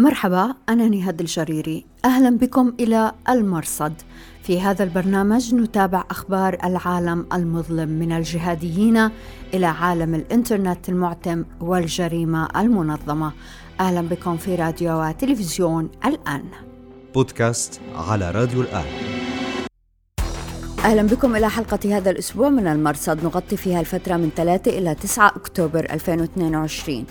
مرحبا أنا نهاد الجريري. أهلا بكم إلى المرصد. في هذا البرنامج نتابع أخبار العالم المظلم من الجهاديين إلى عالم الإنترنت المعتم والجريمة المنظمة. أهلا بكم في راديو وتلفزيون الآن. بودكاست على راديو الآن. أهلا بكم إلى حلقة هذا الأسبوع من المرصد. نغطي فيها الفترة من 3 إلى 9 أكتوبر 2022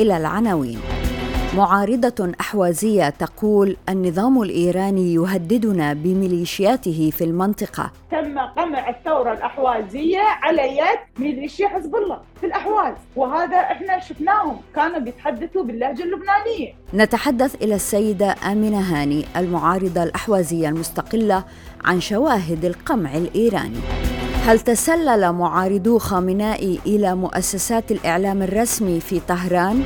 إلى العناوين. معارضة أحوازية تقول النظام الإيراني يهددنا بميليشياته في المنطقة. تم قمع الثورة الأحوازية على يد ميليشيا حزب الله في الأحواز وهذا إحنا شفناهم كانوا بيتحدثوا باللهجة اللبنانية. نتحدث إلى السيدة آمنة هاني المعارضة الأحوازية المستقلة عن شواهد القمع الإيراني. هل تسلل معارضو خامنائي إلى مؤسسات الإعلام الرسمي في طهران؟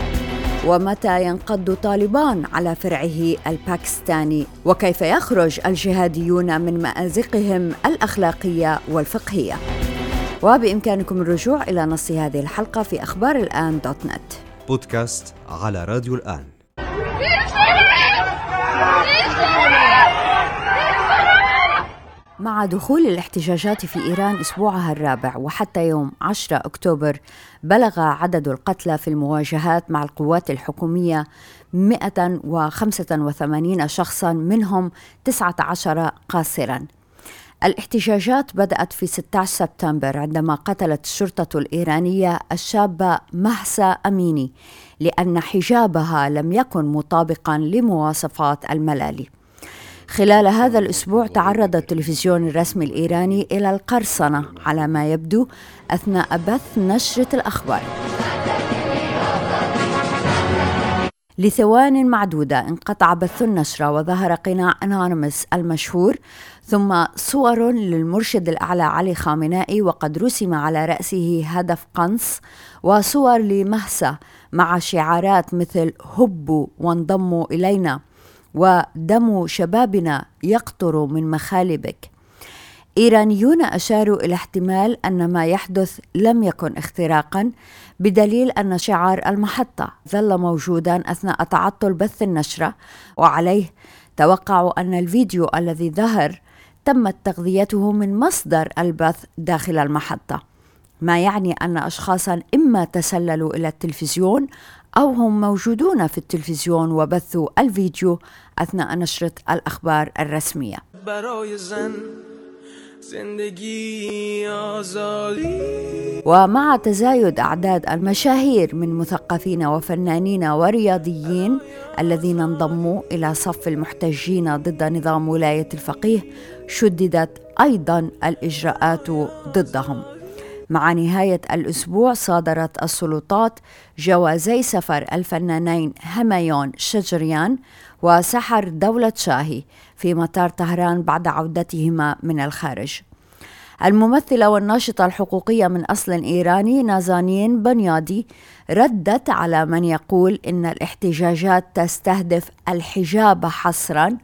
ومتى ينقض طالبان على فرعه الباكستاني؟ وكيف يخرج الجهاديون من مازقهم الأخلاقية والفقهية؟ وبإمكانكم الرجوع إلى نص هذه الحلقة في أخبار الآن دوت نت. بودكاست على راديو الآن. مع دخول الاحتجاجات في إيران أسبوعها الرابع وحتى يوم 10 أكتوبر بلغ عدد القتلى في المواجهات مع القوات الحكومية 185 شخصا منهم 19 قاصرا. الاحتجاجات بدأت في 16 سبتمبر عندما قتلت الشرطة الإيرانية الشابة مهسا أميني لأن حجابها لم يكن مطابقا لمواصفات الملالي. خلال هذا الأسبوع تعرض التلفزيون الرسمي الإيراني إلى القرصنة على ما يبدو أثناء بث نشرة الأخبار. لثوان معدودة انقطع بث النشرة وظهر قناع أنونيمس المشهور ثم صور للمرشد الأعلى علي خامنائي وقد رسم على رأسه هدف قنص وصور لمهسة مع شعارات مثل هبوا وانضموا إلينا ودم شبابنا يقطر من مخالبك. إيرانيون أشاروا إلى احتمال أن ما يحدث لم يكن اختراقا بدليل أن شعار المحطة ظل موجودا أثناء تعطل بث النشرة وعليه توقعوا أن الفيديو الذي ظهر تمت تغذيته من مصدر البث داخل المحطة. ما يعني أن اشخاصا إما تسللوا إلى التلفزيون أو هم موجودون في التلفزيون وبثوا الفيديو أثناء نشرة الأخبار الرسمية. ومع تزايد أعداد المشاهير من مثقفين وفنانين ورياضيين الذين انضموا إلى صف المحتجين ضد نظام ولاية الفقيه شددت أيضا الإجراءات ضدهم. مع نهاية الأسبوع صادرت السلطات جوازي سفر الفنانين هميون شجريان وسحر دولة شاهي في مطار طهران بعد عودتهما من الخارج. الممثلة والناشطة الحقوقية من أصل إيراني نازانين بنيادي ردت على من يقول إن الاحتجاجات تستهدف الحجاب حصرا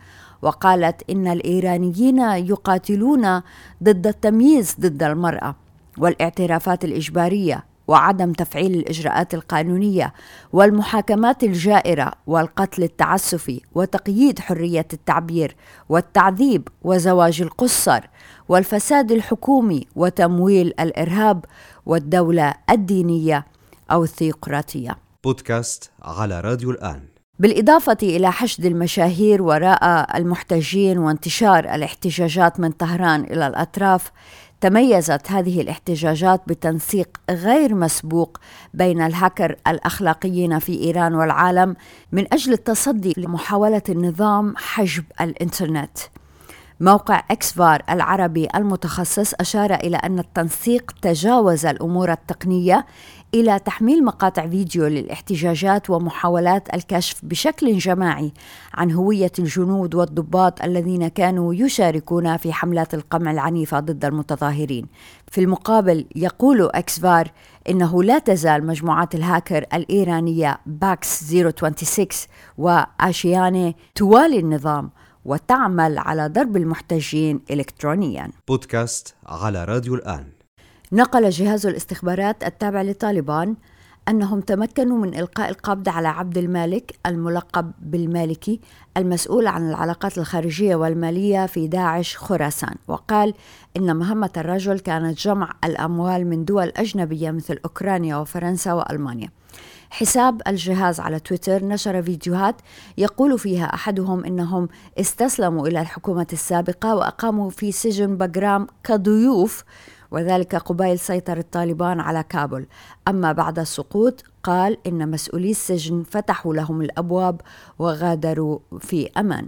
وقالت إن الإيرانيين يقاتلون ضد التمييز ضد المرأة. والاعترافات الإجبارية وعدم تفعيل الإجراءات القانونية والمحاكمات الجائرة والقتل التعسفي وتقييد حرية التعبير والتعذيب وزواج القصر والفساد الحكومي وتمويل الإرهاب والدولة الدينية أو الثيوقراطيه. بودكاست على راديو الآن بالإضافة إلى حشد المشاهير وراء المحتجين وانتشار الاحتجاجات من طهران إلى الأطراف تميزت هذه الاحتجاجات بتنسيق غير مسبوق بين الهاكر الأخلاقيين في إيران والعالم من أجل التصدي لمحاولة النظام حجب الإنترنت. موقع إكسفار العربي المتخصص أشار إلى أن التنسيق تجاوز الأمور التقنية إلى تحميل مقاطع فيديو للاحتجاجات ومحاولات الكشف بشكل جماعي عن هوية الجنود والضباط الذين كانوا يشاركون في حملات القمع العنيفة ضد المتظاهرين. في المقابل يقول إكسفار إنه لا تزال مجموعات الهاكر الإيرانية باكس 026 واشياني توالي النظام وتعمل على ضرب المحتجين الكترونيا. بودكاست على راديو الآن. نقل جهاز الاستخبارات التابع لطالبان أنهم تمكنوا من إلقاء القبض على عبد المالك الملقب بالمالكي المسؤول عن العلاقات الخارجية والمالية في داعش خراسان. وقال إن مهمة الرجل كانت جمع الأموال من دول أجنبية مثل أوكرانيا وفرنسا وألمانيا. حساب الجهاز على تويتر نشر فيديوهات يقول فيها أحدهم إنهم استسلموا إلى الحكومة السابقة وأقاموا في سجن بجرام كضيوف وذلك قبيل سيطرة طالبان على كابول أما بعد السقوط قال إن مسؤولي السجن فتحوا لهم الأبواب وغادروا في أمان.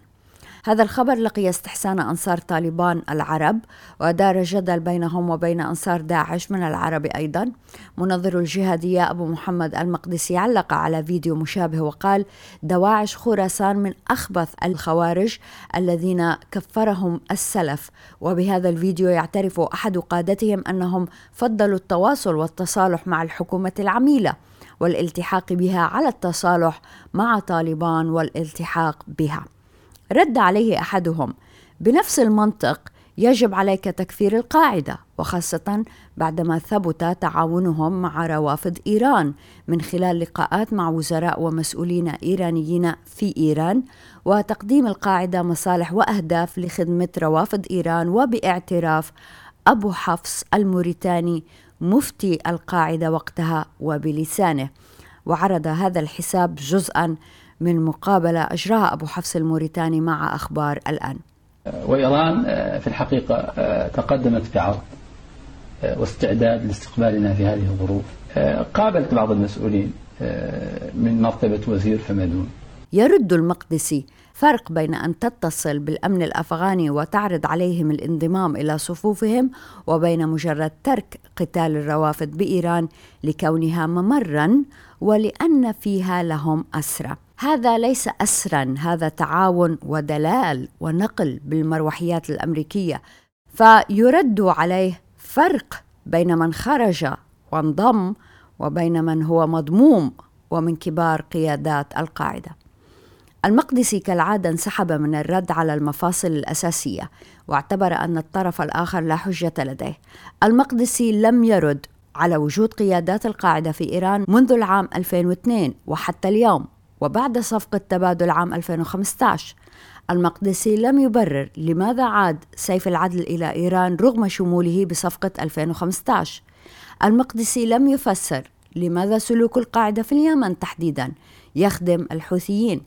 هذا الخبر لقي استحسان أنصار طالبان العرب ودار جدل بينهم وبين أنصار داعش من العرب أيضا. منظر الجهادية أبو محمد المقدسي علق على فيديو مشابه وقال دواعش خراسان من أخبث الخوارج الذين كفرهم السلف وبهذا الفيديو يعترف أحد قادتهم أنهم فضلوا التواصل والتصالح مع الحكومة العميلة والالتحاق بها على التصالح مع طالبان والالتحاق بها. رد عليه أحدهم. بنفس المنطق يجب عليك تكفير القاعدة وخاصة بعدما ثبت تعاونهم مع روافد إيران. من خلال لقاءات مع وزراء ومسؤولين إيرانيين في إيران وتقديم القاعدة مصالح وأهداف لخدمة روافد إيران. وباعتراف أبو حفص الموريتاني مفتي القاعدة وقتها وبلسانه. وعرض هذا الحساب جزءا من مقابلة أجراها أبو حفص الموريتاني مع أخبار الآن. وإيران آه، في الحقيقة آه، تقدمت بعرض آه، واستعداد لاستقبالنا في هذه الظروف. قابلت بعض المسؤولين من مرتبة وزير فما دون يرد المقدسي فرق بين أن تتصل بالأمن الأفغاني وتعرض عليهم الانضمام إلى صفوفهم وبين مجرد ترك قتال الروافد بإيران لكونها ممرا ولأن فيها لهم أسرى. هذا ليس أسرا هذا تعاون ودلال ونقل بالمروحيات الأمريكية. فيرد عليه فرق بين من خرج وانضم وبين من هو مضموم ومن كبار قيادات القاعدة. المقدسي كالعادة انسحب من الرد على المفاصل الأساسية واعتبر أن الطرف الآخر لا حجة لديه. المقدسي لم يرد على وجود قيادات القاعدة في إيران منذ العام 2002 وحتى اليوم. وبعد صفقة تبادل عام 2015 المقدسي لم يبرر لماذا عاد سيف العدل إلى إيران رغم شموله بصفقة 2015 المقدسي لم يفسر لماذا سلوك القاعدة في اليمن تحديدا. يخدم الحوثيين.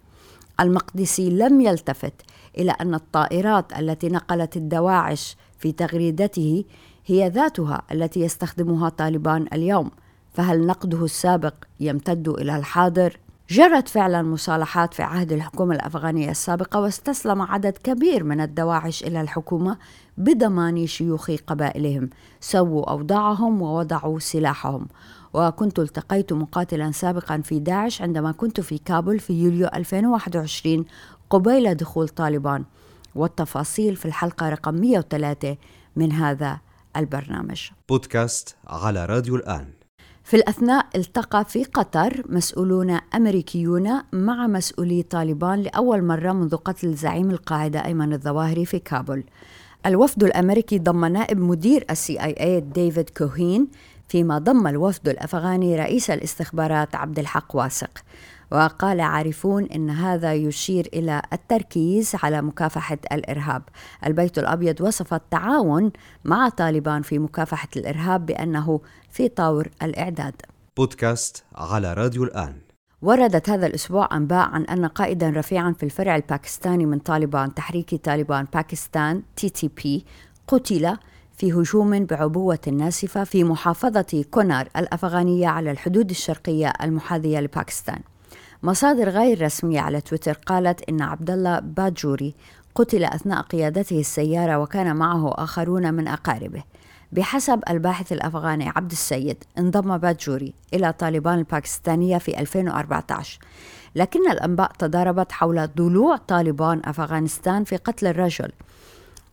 المقدسي لم يلتفت إلى أن الطائرات التي نقلت الدواعش في تغريدته هي ذاتها التي يستخدمها طالبان اليوم فهل نقده السابق يمتد إلى الحاضر؟ جرت فعلا مصالحات في عهد الحكومة الأفغانية السابقة واستسلم عدد كبير من الدواعش إلى الحكومة بضمان شيوخ قبائلهم. سووا أوضاعهم ووضعوا سلاحهم. وكنت التقيت مقاتلا سابقا في داعش عندما كنت في كابول في يوليو 2021 قبيل دخول طالبان. والتفاصيل في الحلقة رقم 103 من هذا البرنامج. بودكاست على راديو الآن. في الأثناء التقى في قطر مسؤولون أمريكيون مع مسؤولي طالبان لأول مرة منذ قتل زعيم القاعدة أيمن الظواهري في كابول. الوفد الأمريكي ضم نائب مدير ال CIA ديفيد كوهين فيما ضم الوفد الأفغاني رئيس الاستخبارات عبد الحق واثق. وقال عارفون إن هذا يشير إلى التركيز على مكافحة الإرهاب. البيت الأبيض وصف التعاون مع طالبان في مكافحة الإرهاب بأنه في طور الإعداد. بودكاست على راديو الآن. وردت هذا الأسبوع أنباء عن أن قائدا رفيعا في الفرع الباكستاني من طالبان تحريك طالبان باكستان TTP قتل في هجوم بعبوة ناسفة في محافظة كونار الأفغانية على الحدود الشرقية المحاذية لباكستان. مصادر غير رسمية على تويتر قالت إن عبد الله باجوري قتل أثناء قيادته السيارة وكان معه آخرون من أقاربه. بحسب الباحث الأفغاني عبد السيد انضم باجوري إلى طالبان الباكستانية في 2014 لكن الأنباء تضاربت حول ضلوع طالبان أفغانستان في قتل الرجل.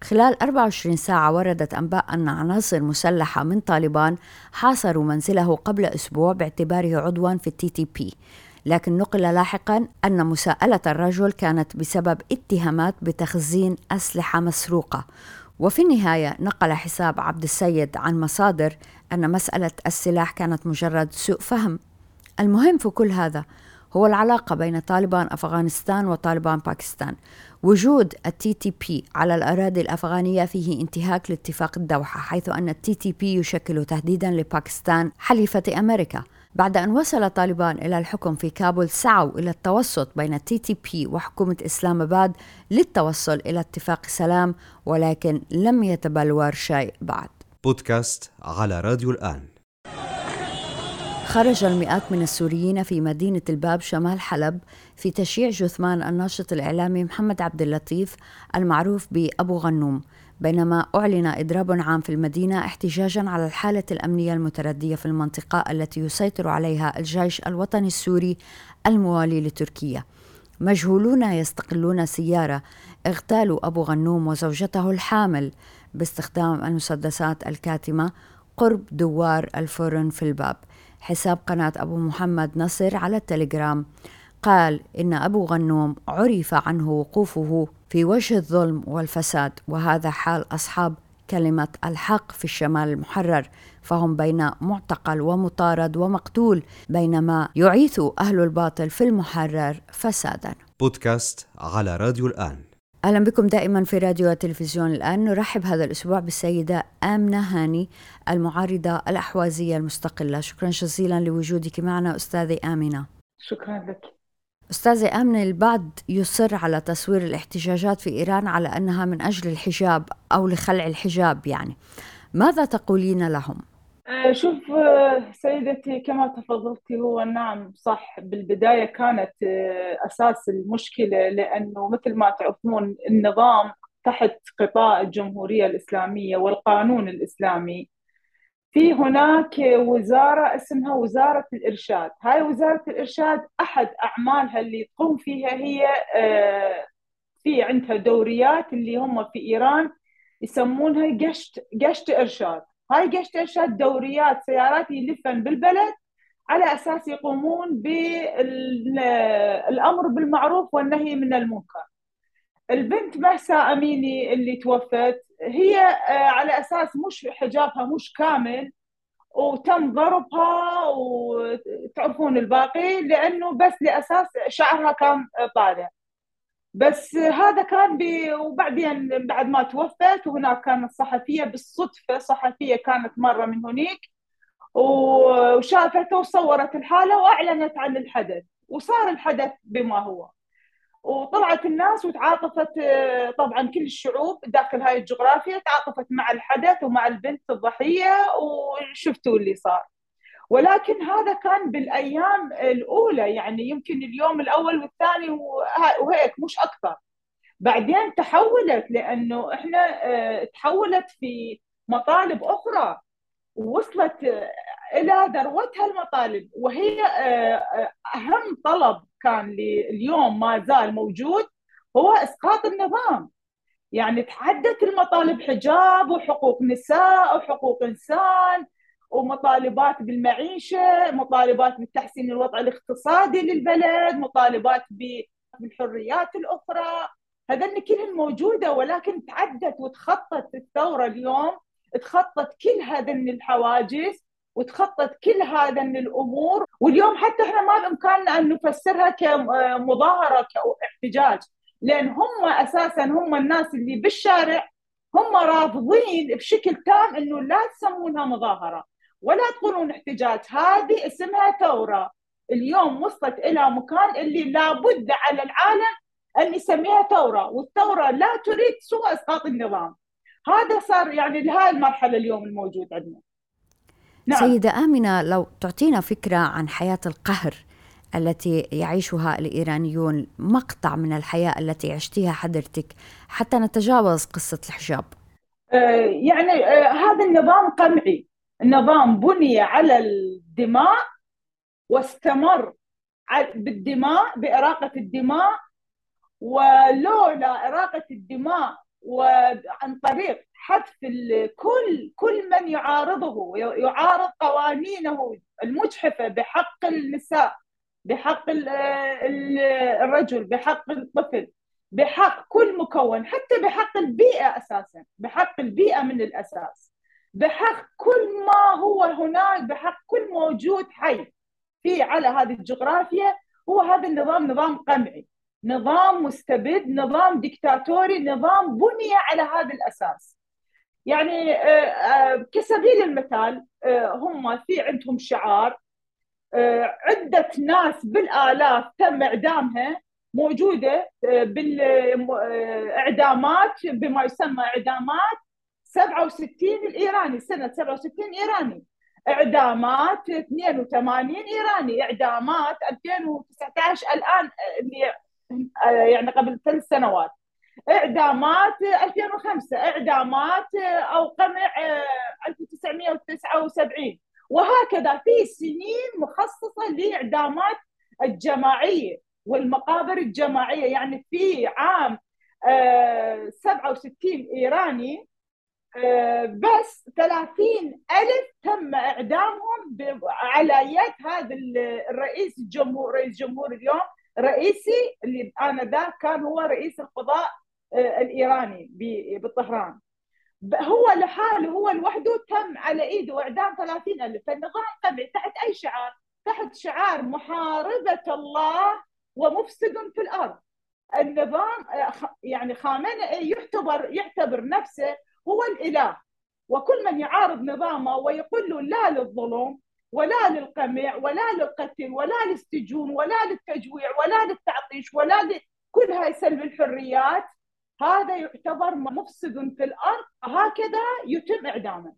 خلال 24 ساعة وردت أنباء أن عناصر مسلحة من طالبان حاصروا منزله قبل أسبوع باعتباره عضوا في ال TTP. لكن نقل لاحقا أن مساءلة الرجل كانت بسبب اتهامات بتخزين أسلحة مسروقة. وفي النهاية نقل حساب عبد السيد عن مصادر أن مسألة السلاح كانت مجرد سوء فهم. المهم في كل هذا هو العلاقة بين طالبان أفغانستان وطالبان باكستان. وجود ال TTP على الأراضي الأفغانية فيه انتهاك لاتفاق الدوحة حيث أن ال TTP يشكل تهديدا لباكستان حليفة أمريكا. بعد أن وصل طالبان إلى الحكم في كابول سعوا إلى التوسط بين ال TTP وحكومة إسلام آباد للتوصل إلى اتفاق سلام ولكن لم يتبلور شيء بعد. بودكاست على راديو الآن. خرج المئات من السوريين في مدينة الباب شمال حلب في تشييع جثمان الناشط الإعلامي محمد عبد اللطيف المعروف بأبو غنوم. بينما أعلن إضراب عام في المدينة احتجاجا على الحالة الأمنية المتردية في المنطقة التي يسيطر عليها الجيش الوطني السوري الموالي لتركيا. مجهولون يستقلون سيارة اغتالوا أبو غنوم وزوجته الحامل باستخدام المسدسات الكاتمة قرب دوار الفرن في الباب. حساب قناة أبو محمد نصر على التليجرام. قال إن أبو غنوم عرف عنه وقوفه في وجه الظلم والفساد وهذا حال أصحاب كلمة الحق في الشمال المحرر فهم بين معتقل ومطارد ومقتول بينما يعيث أهل الباطل في المحرر فسادا. بودكاست على راديو الآن. أهلا بكم دائما في راديو وتلفزيون الآن. نرحب هذا الأسبوع بالسيدة آمنة هاني المعارضة الأحوازية المستقلة. شكرا جزيلا لوجودك معنا أستاذة آمنة. شكرا لك. أستاذة آمنة البعض يصر على تصوير الاحتجاجات في إيران على أنها من أجل الحجاب أو لخلع الحجاب يعني ماذا تقولين لهم؟ آه، شوف آه، سيدتي كما تفضلتي هو نعم صح بالبداية كانت آه، أساس المشكلة لأنه مثل ما تعرفون النظام تحت قطاع الجمهورية الإسلامية والقانون الإسلامي في هناك وزارة اسمها وزارة الإرشاد. هاي وزارة الإرشاد أحد أعمالها اللي تقوم فيها هي في عندها دوريات اللي هم في إيران يسمونها قشت قشت إرشاد. هاي قشت إرشاد دوريات سيارات يلفن بالبلد على أساس يقومون بالأمر بالمعروف والنهي من المنكر. البنت مهسا أميني اللي توفت. هي آه، على أساس مش حجابها مش كامل وتم ضربها وتعرفون الباقي لأنه بس لأساس شعرها كان طالع. بس هذا كان بي وبعدين بعد ما توفت وهناك كانت صحفيه بالصدفة صحفية كانت مرة من هناك وشافته وصورت الحالة وأعلنت عن الحدث وصار الحدث بما هو. وطلعت الناس وتعاطفت طبعا كل الشعوب داخل هاي الجغرافيا تعاطفت مع الحدث ومع البنت الضحية وشفتوا اللي صار. ولكن هذا كان بالأيام الأولى يعني يمكن اليوم الأول والثاني وهيك مش أكثر. بعدين تحولت لأنه إحنا آه، تحولت في مطالب أخرى ووصلت آه، إلى ذروتها المطالب. وهي آه، أهم طلب كان اليوم ما زال موجود هو إسقاط النظام. يعني تعدت المطالب حجاب وحقوق نساء وحقوق إنسان ومطالبات بالمعيشة، مطالبات بتحسين الوضع الاقتصادي للبلد، مطالبات بالحريات الأخرى، هذن كلهن موجودة ولكن تعدت وتخطت الثورة اليوم تخطت كل هذن الحواجز وتخطت كل هذن الأمور. واليوم حتى إحنا ما بإمكاننا أن نفسرها كمظاهرة كإحتجاج لأن هم أساسا هم الناس اللي بالشارع هم رافضين بشكل تام إنه لا تسمونها مظاهرة ولا تقولون احتجاج. هذه اسمها ثورة. اليوم وصلت إلى مكان اللي لابد على العالم أن يسميها ثورة والثورة لا تريد سوى إسقاط النظام. هذا صار يعني لهذه المرحلة اليوم الموجود عندنا. نعم. سيدة آمنة لو تعطينا فكرة عن حياة القهر التي يعيشها الإيرانيون مقطع من الحياة التي عشتيها حضرتك حتى نتجاوز قصة الحجاب آه يعني آه هذا النظام قمعي نظام بني على الدماء واستمر بالدماء بإراقة الدماء ولولا إراقة الدماء وعن طريق حذف كل كل من يعارضه يعارض قوانينه المجحفة بحق النساء بحق الرجل بحق الطفل بحق كل مكون حتى بحق البيئة أساسا بحق البيئة من الأساس بحق كل ما هو هناك بحق كل موجود حي في على هذه الجغرافيا هو هذا النظام نظام قمعي. نظام مستبد نظام ديكتاتوري نظام بني على هذا الأساس. يعني آه، آه، كسبيل المثال آه، هم في عندهم شعار عدة ناس بالآلاف تم إعدامها موجودة بالإعدامات بما يسمى إعدامات 67 الإيراني سنة 67 إيراني. إعدامات 82 إيراني إعدامات 2019 الآن اللي يعني قبل ثلاث سنوات. إعدامات 2005 إعدامات أو قمع 1979 وهكذا في سنين مخصصة لإعدامات الجماعية والمقابر الجماعية. يعني في عام 67 آه، إيراني آه، بس 30 ألف تم إعدامهم على يد هذا الرئيس الجمهور رئيس جمهور اليوم رئيسي اللي آنذاك كان هو رئيس القضاء آه، الإيراني بطهران هو لحاله هو لوحده تم على إيده إعدام 30 ألف. فالنظام قمعي تحت أي شعار؟ تحت شعار محاربة الله ومفسد في الأرض. النظام آه، يعني خامنئي يعتبر يعتبر نفسه هو الإله. وكل من يعارض نظامه ويقول له لا للظلم ولا للقمع ولا للقتل ولا للسجون ولا للتجويع ولا للتعطيش ولا لكل هاي سلب الحريات هذا يعتبر مفسد في الأرض هكذا يتم إعدامه.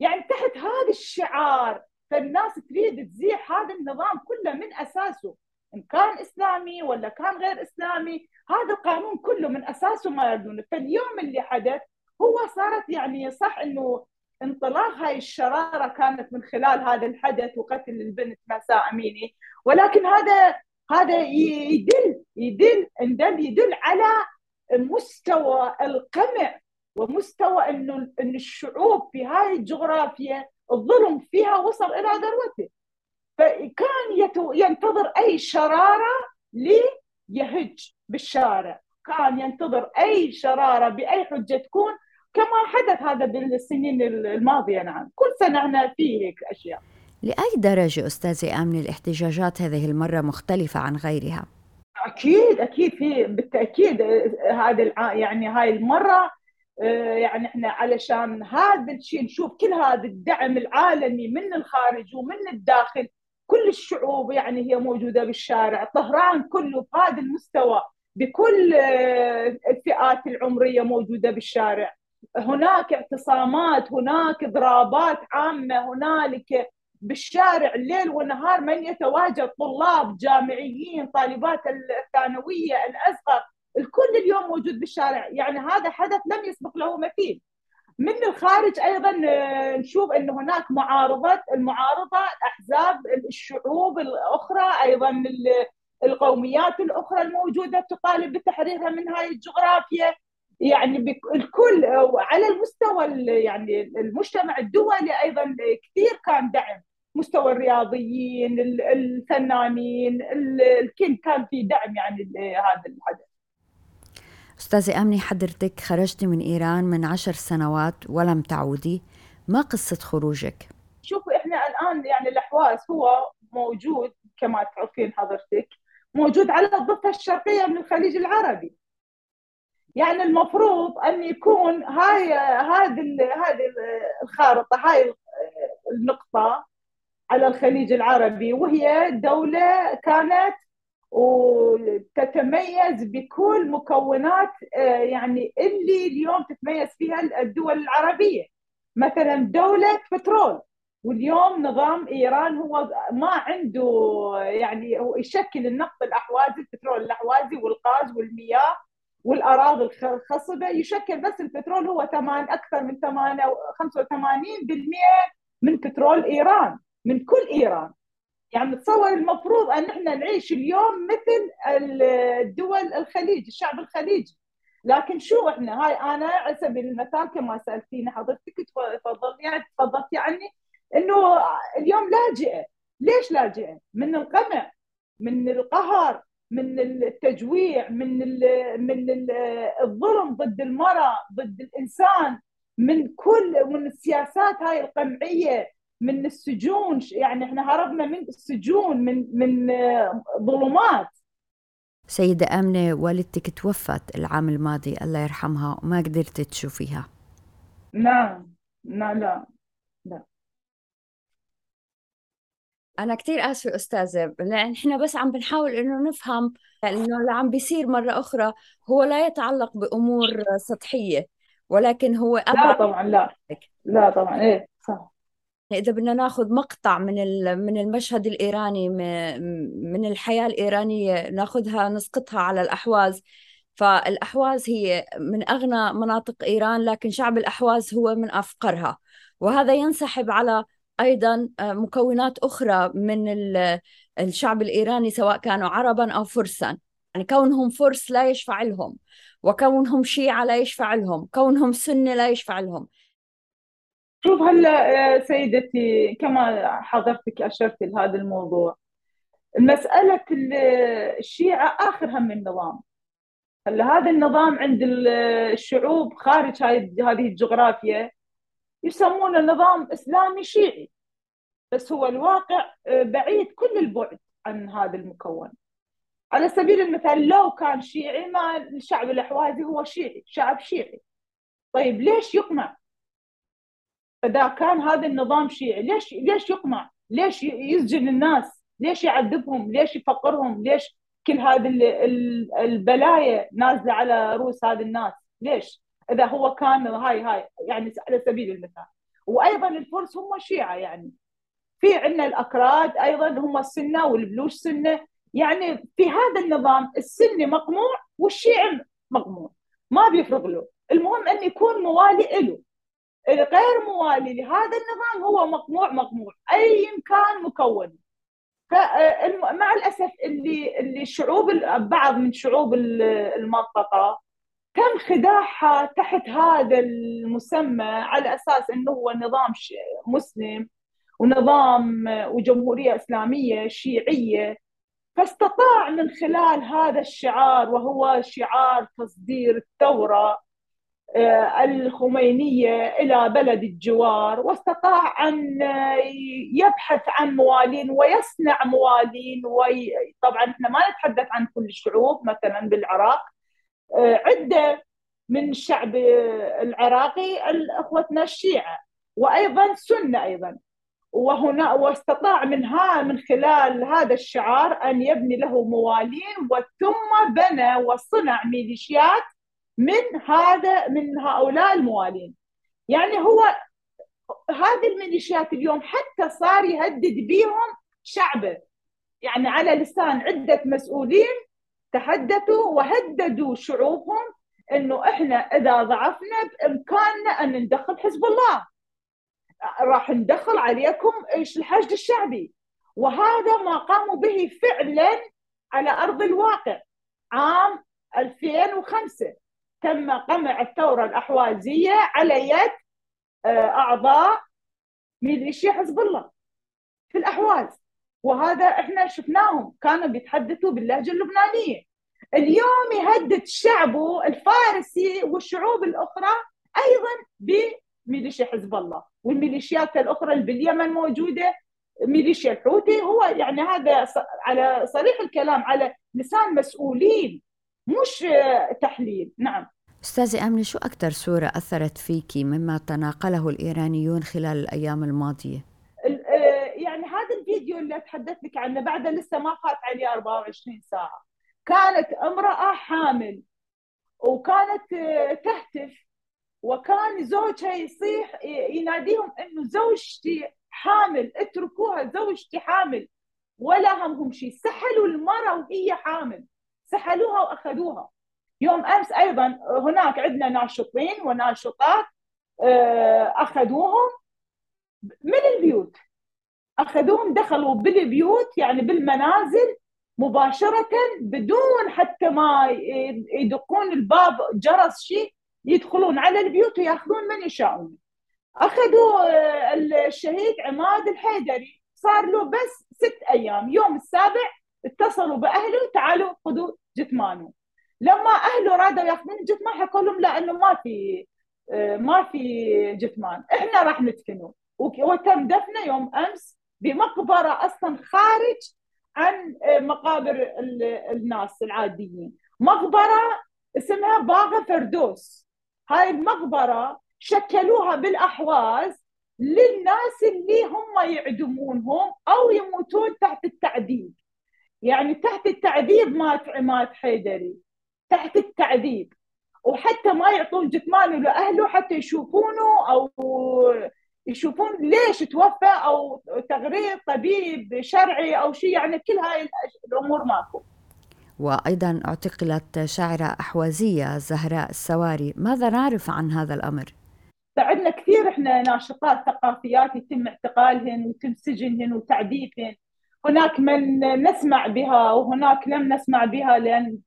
يعني تحت هذا الشعار فالناس تريد تزيح هذا النظام كله من أساسه إن كان إسلامي ولا كان غير إسلامي هذا القانون كله من أساسه ما يردونه فاليوم اللي حدث هو صارت يعني صح إنه انطلاق هاي الشرارة كانت من خلال هذا الحدث وقتل البنت مساء أميني. ولكن هذا هذا يدل يدل يدل يدل على مستوى القمع ومستوى انه إن الشعوب في هذه الجغرافيا الظلم فيها وصل إلى ذروته. فكان ينتظر أي شرارة ليهج بالشارع. كان ينتظر أي شرارة بأي حجة تكون كما حدث هذا بالسنين الماضية نعم. كل سنة إحنا في هيك أشياء. لأي درجة استاذه امني الاحتجاجات هذه المرة مختلفة عن غيرها؟ أكيد أكيد في بالتأكيد هذا يعني هاي المرة آه، يعني إحنا علشان هذا الشيء نشوف كل هذا الدعم العالمي من الخارج ومن الداخل كل الشعوب يعني هي موجودة بالشارع طهران كله بهذا المستوى بكل آه، الفئات العمرية موجودة بالشارع. هناك اعتصامات هناك ضرابات عامة هنالك بالشارع الليل والنهار من يتواجد طلاب جامعيين طالبات الثانوية الأصغر الكل اليوم موجود بالشارع. يعني هذا حدث لم يسبق له مثيل. من الخارج أيضا آه، نشوف إن هناك معارضة المعارضة احزاب الشعوب الأخرى أيضا القوميات الأخرى الموجودة تطالب بتحريرها من هاي الجغرافيا. يعني الكل على المستوى يعني المجتمع الدولي أيضا كثير كان دعم. مستوى الرياضيين الفنانين الكل كان في دعم يعني لهذا الحدث أستاذة أمني حضرتك خرجتي من إيران من عشر سنوات ولم تعودي. ما قصة خروجك؟ شوفوا إحنا الآن يعني الأحواز هو موجود كما تعرفين حضرتك موجود على الضفة الشرقية من الخليج العربي. يعني المفروض أن يكون هاي هذه هذه الخارطة هاي النقطة على الخليج العربي وهي دولة كانت وتتميز بكل مكونات آه، يعني اللي اليوم تتميز فيها الدول العربية. مثلا دولة بترول واليوم نظام إيران هو ما عنده يعني هو يشكل النفط الأحوازي البترول الأحوازي والغاز والمياه والأراضي الخصبه يشكل بس البترول هو ثمان أكثر من 85% من بترول إيران من كل إيران. يعني تصور المفروض أن إحنا نعيش اليوم مثل الدول الخليج الشعب الخليجي. لكن شو إحنا؟ هاي أنا على سبيل المثال كما سألتيني حضرتك تفضل يعني تفضلتي عني إنه اليوم لاجئة. ليش لاجئة؟ من القمع من القهر من التجويع من من الظلم ضد المرأة ضد الإنسان من كل من السياسات هاي القمعية من السجون يعني إحنا هربنا من السجون من من ظلمات. سيدة آمنة والدتك توفت العام الماضي الله يرحمها وما قدرت تشوفيها. نعم. لا لا لا. أنا كتير آسفة أستاذة لأن إحنا بس عم بنحاول إنه نفهم إنه اللي عم بيصير مرة أخرى هو لا يتعلق بأمور سطحية ولكن هو لا أبعد طبعا لا. لا طبعا إيه صح. إذا بدنا ناخذ مقطع من من المشهد الإيراني من الحياة الإيرانية ناخذها نسقطها على الأحواز. فالأحواز هي من أغنى مناطق إيران لكن شعب الأحواز هو من أفقرها. وهذا ينسحب على أيضا آه، مكونات أخرى من الشعب الإيراني سواء كانوا عربا أو فرسا. يعني كونهم فرس لا يشفع لهم وكونهم شيعة لا يشفع لهم كونهم سنة لا يشفع لهم. شوف هلا آه، سيدتي كما حضرتك أشرت لهذا الموضوع مسألة الشيعة آخر هم النظام. هلا هذا النظام عند الشعوب خارج هذه الجغرافيا يسمونه نظام إسلامي شيعي بس هو الواقع آه، بعيد كل البعد عن هذا المكون على سبيل المثال لو كان شيعي ما الشعب الأحوازي هو شيعي شعب شيعي طيب ليش يقمع فإذا كان هذا النظام شيعي ليش ليش يقمع؟ ليش يسجن الناس؟ ليش يعذبهم؟ ليش يفقرهم؟ ليش كل هذه البلايا نازلة على رؤوس هذه الناس؟ ليش؟ إذا هو كان هاي هاي يعني على سبيل المثال. وأيضا الفرس هم شيعة يعني. في عندنا الأكراد أيضا هم السنة والبلوش سنة. يعني في هذا النظام السني مقموع والشيعي مقموع. ما بيفرق له. المهم أن يكون موالي له الغير موالي لهذا النظام هو مقموع مقموع. أي كان مكون. فمع الأسف اللي اللي شعوب بعض من شعوب المنطقة تم خداعها تحت هذا المسمى على أساس إنه هو نظام مسلم ونظام وجمهورية إسلامية شيعية. فاستطاع من خلال هذا الشعار وهو شعار تصدير الثورة آه، الخمينية إلى بلد الجوار واستطاع أن يبحث عن موالين ويصنع موالين وي... طبعا إحنا ما نتحدث عن كل الشعوب مثلا بالعراق. عدة من الشعب العراقي اخوتنا الشيعة وأيضا سنة أيضا. وهنا واستطاع منها من خلال هذا الشعار أن يبني له موالين وثم بنى وصنع ميليشيات من هذا من هؤلاء الموالين يعني هو هذه الميليشيات اليوم حتى صار يهدد بهم شعبه. يعني على لسان عدة مسؤولين تحدثوا وهددوا شعوبهم إنه إحنا إذا ضعفنا بإمكاننا أن ندخل حزب الله. راح ندخل عليكم الحشد الشعبي. وهذا ما قاموا به فعلا على أرض الواقع. عام 2005 تم قمع الثورة الأحوازية على يد آه، أعضاء ميليشيا حزب الله في الأحواز. وهذا إحنا شفناهم كانوا بيتحدثوا باللهجة اللبنانية. اليوم يهدد شعبه الفارسي والشعوب الأخرى أيضا بميليشيا حزب الله والميليشيات الأخرى اللي باليمن موجودة ميليشيا الحوثي. هو يعني هذا على صريح الكلام على لسان مسؤولين مش تحليل. نعم. أستاذة آمنة شو أكثر صورة أثرت فيكي مما تناقله الإيرانيون خلال الأيام الماضية؟ الفيديو اللي أتحدث لك عنه بعد لسه ما فات عليه 24 ساعة. كانت امرأة حامل وكانت آه، تهتف وكان زوجها يصيح يناديهم إنه زوجتي حامل اتركوها زوجتي حامل ولا همهم شيء سحلوا المرأة وهي حامل. سحلوها وأخذوها. يوم أمس أيضا هناك عندنا ناشطين وناشطات آه، أخذوهم من البيوت. أخذوهم دخلوا بالبيوت يعني بالمنازل مباشرة بدون حتى ما يدقون الباب جرس شيء يدخلون على البيوت ويأخذون من يشاءون. أخذوا آه، الشهيد عماد الحيدري. صار له بس ست أيام. يوم السابع اتصلوا بأهله تعالوا خذوا جثمانه. لما أهله رادوا يأخذون الجثمان حكوا لهم لا إنه ما في آه، ما في جثمان. إحنا راح ندفنه وتم دفنه يوم أمس بمقبرة أصلا خارج عن مقابر الناس العاديين. مقبرة اسمها باغا فردوس. هاي المقبرة شكلوها بالأحواز للناس اللي هم يعدمونهم أو يموتون تحت التعذيب. يعني تحت التعذيب مات عماد حيدري. تحت التعذيب. وحتى ما يعطون جثمانه لأهله حتى يشوفونه أو يشوفون ليش توفى أو تغريد طبيب شرعي أو شيء يعني كل هاي الأمور ماكو. وأيضا اعتقلت شاعرة أحوازية زهراء السواري. ماذا نعرف عن هذا الأمر؟ فعندنا كثير إحنا ناشطات ثقافيات يتم اعتقالهن ويتم سجنهن وتعذيبهن. هناك من نسمع بها وهناك لم نسمع بها لأن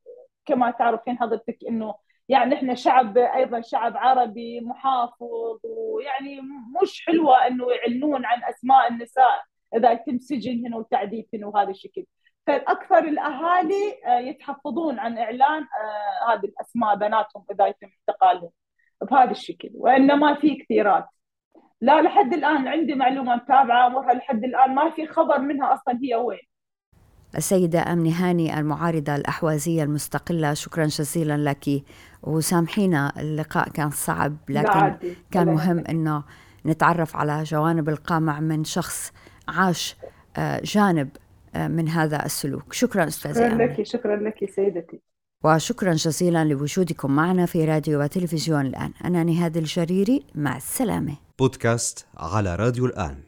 كما تعرفين حضرتك إنه يعني إحنا شعب أيضا شعب عربي محافظ ويعني مش حلوة إنه يعلنون عن أسماء النساء إذا يتم سجنهن وتعذيبهن وهذا الشكل. فاكثر الأهالي آه، يتحفظون عن إعلان آه، هذه الأسماء بناتهم إذا يتم اعتقالهم بهذا الشكل وإنما في كثيرات لا لحد الآن عندي معلومة متابعة امورها لحد الآن ما في خبر منها أصلا هي وين. السيدة أمني هاني المعارضة الأحوازية المستقلة شكرا جزيلا لك. وسامحينا اللقاء كان صعب لكن كان مهم أنه نتعرف على جوانب القامع من شخص عاش آه، جانب آه، من هذا السلوك. شكرا أستاذة شكرا لك شكرا لك سيدتي. وشكرا جزيلا لوجودكم معنا في راديو وتلفزيون الآن. أنا نهاد الجريري مع السلامة. بودكاست على راديو الآن.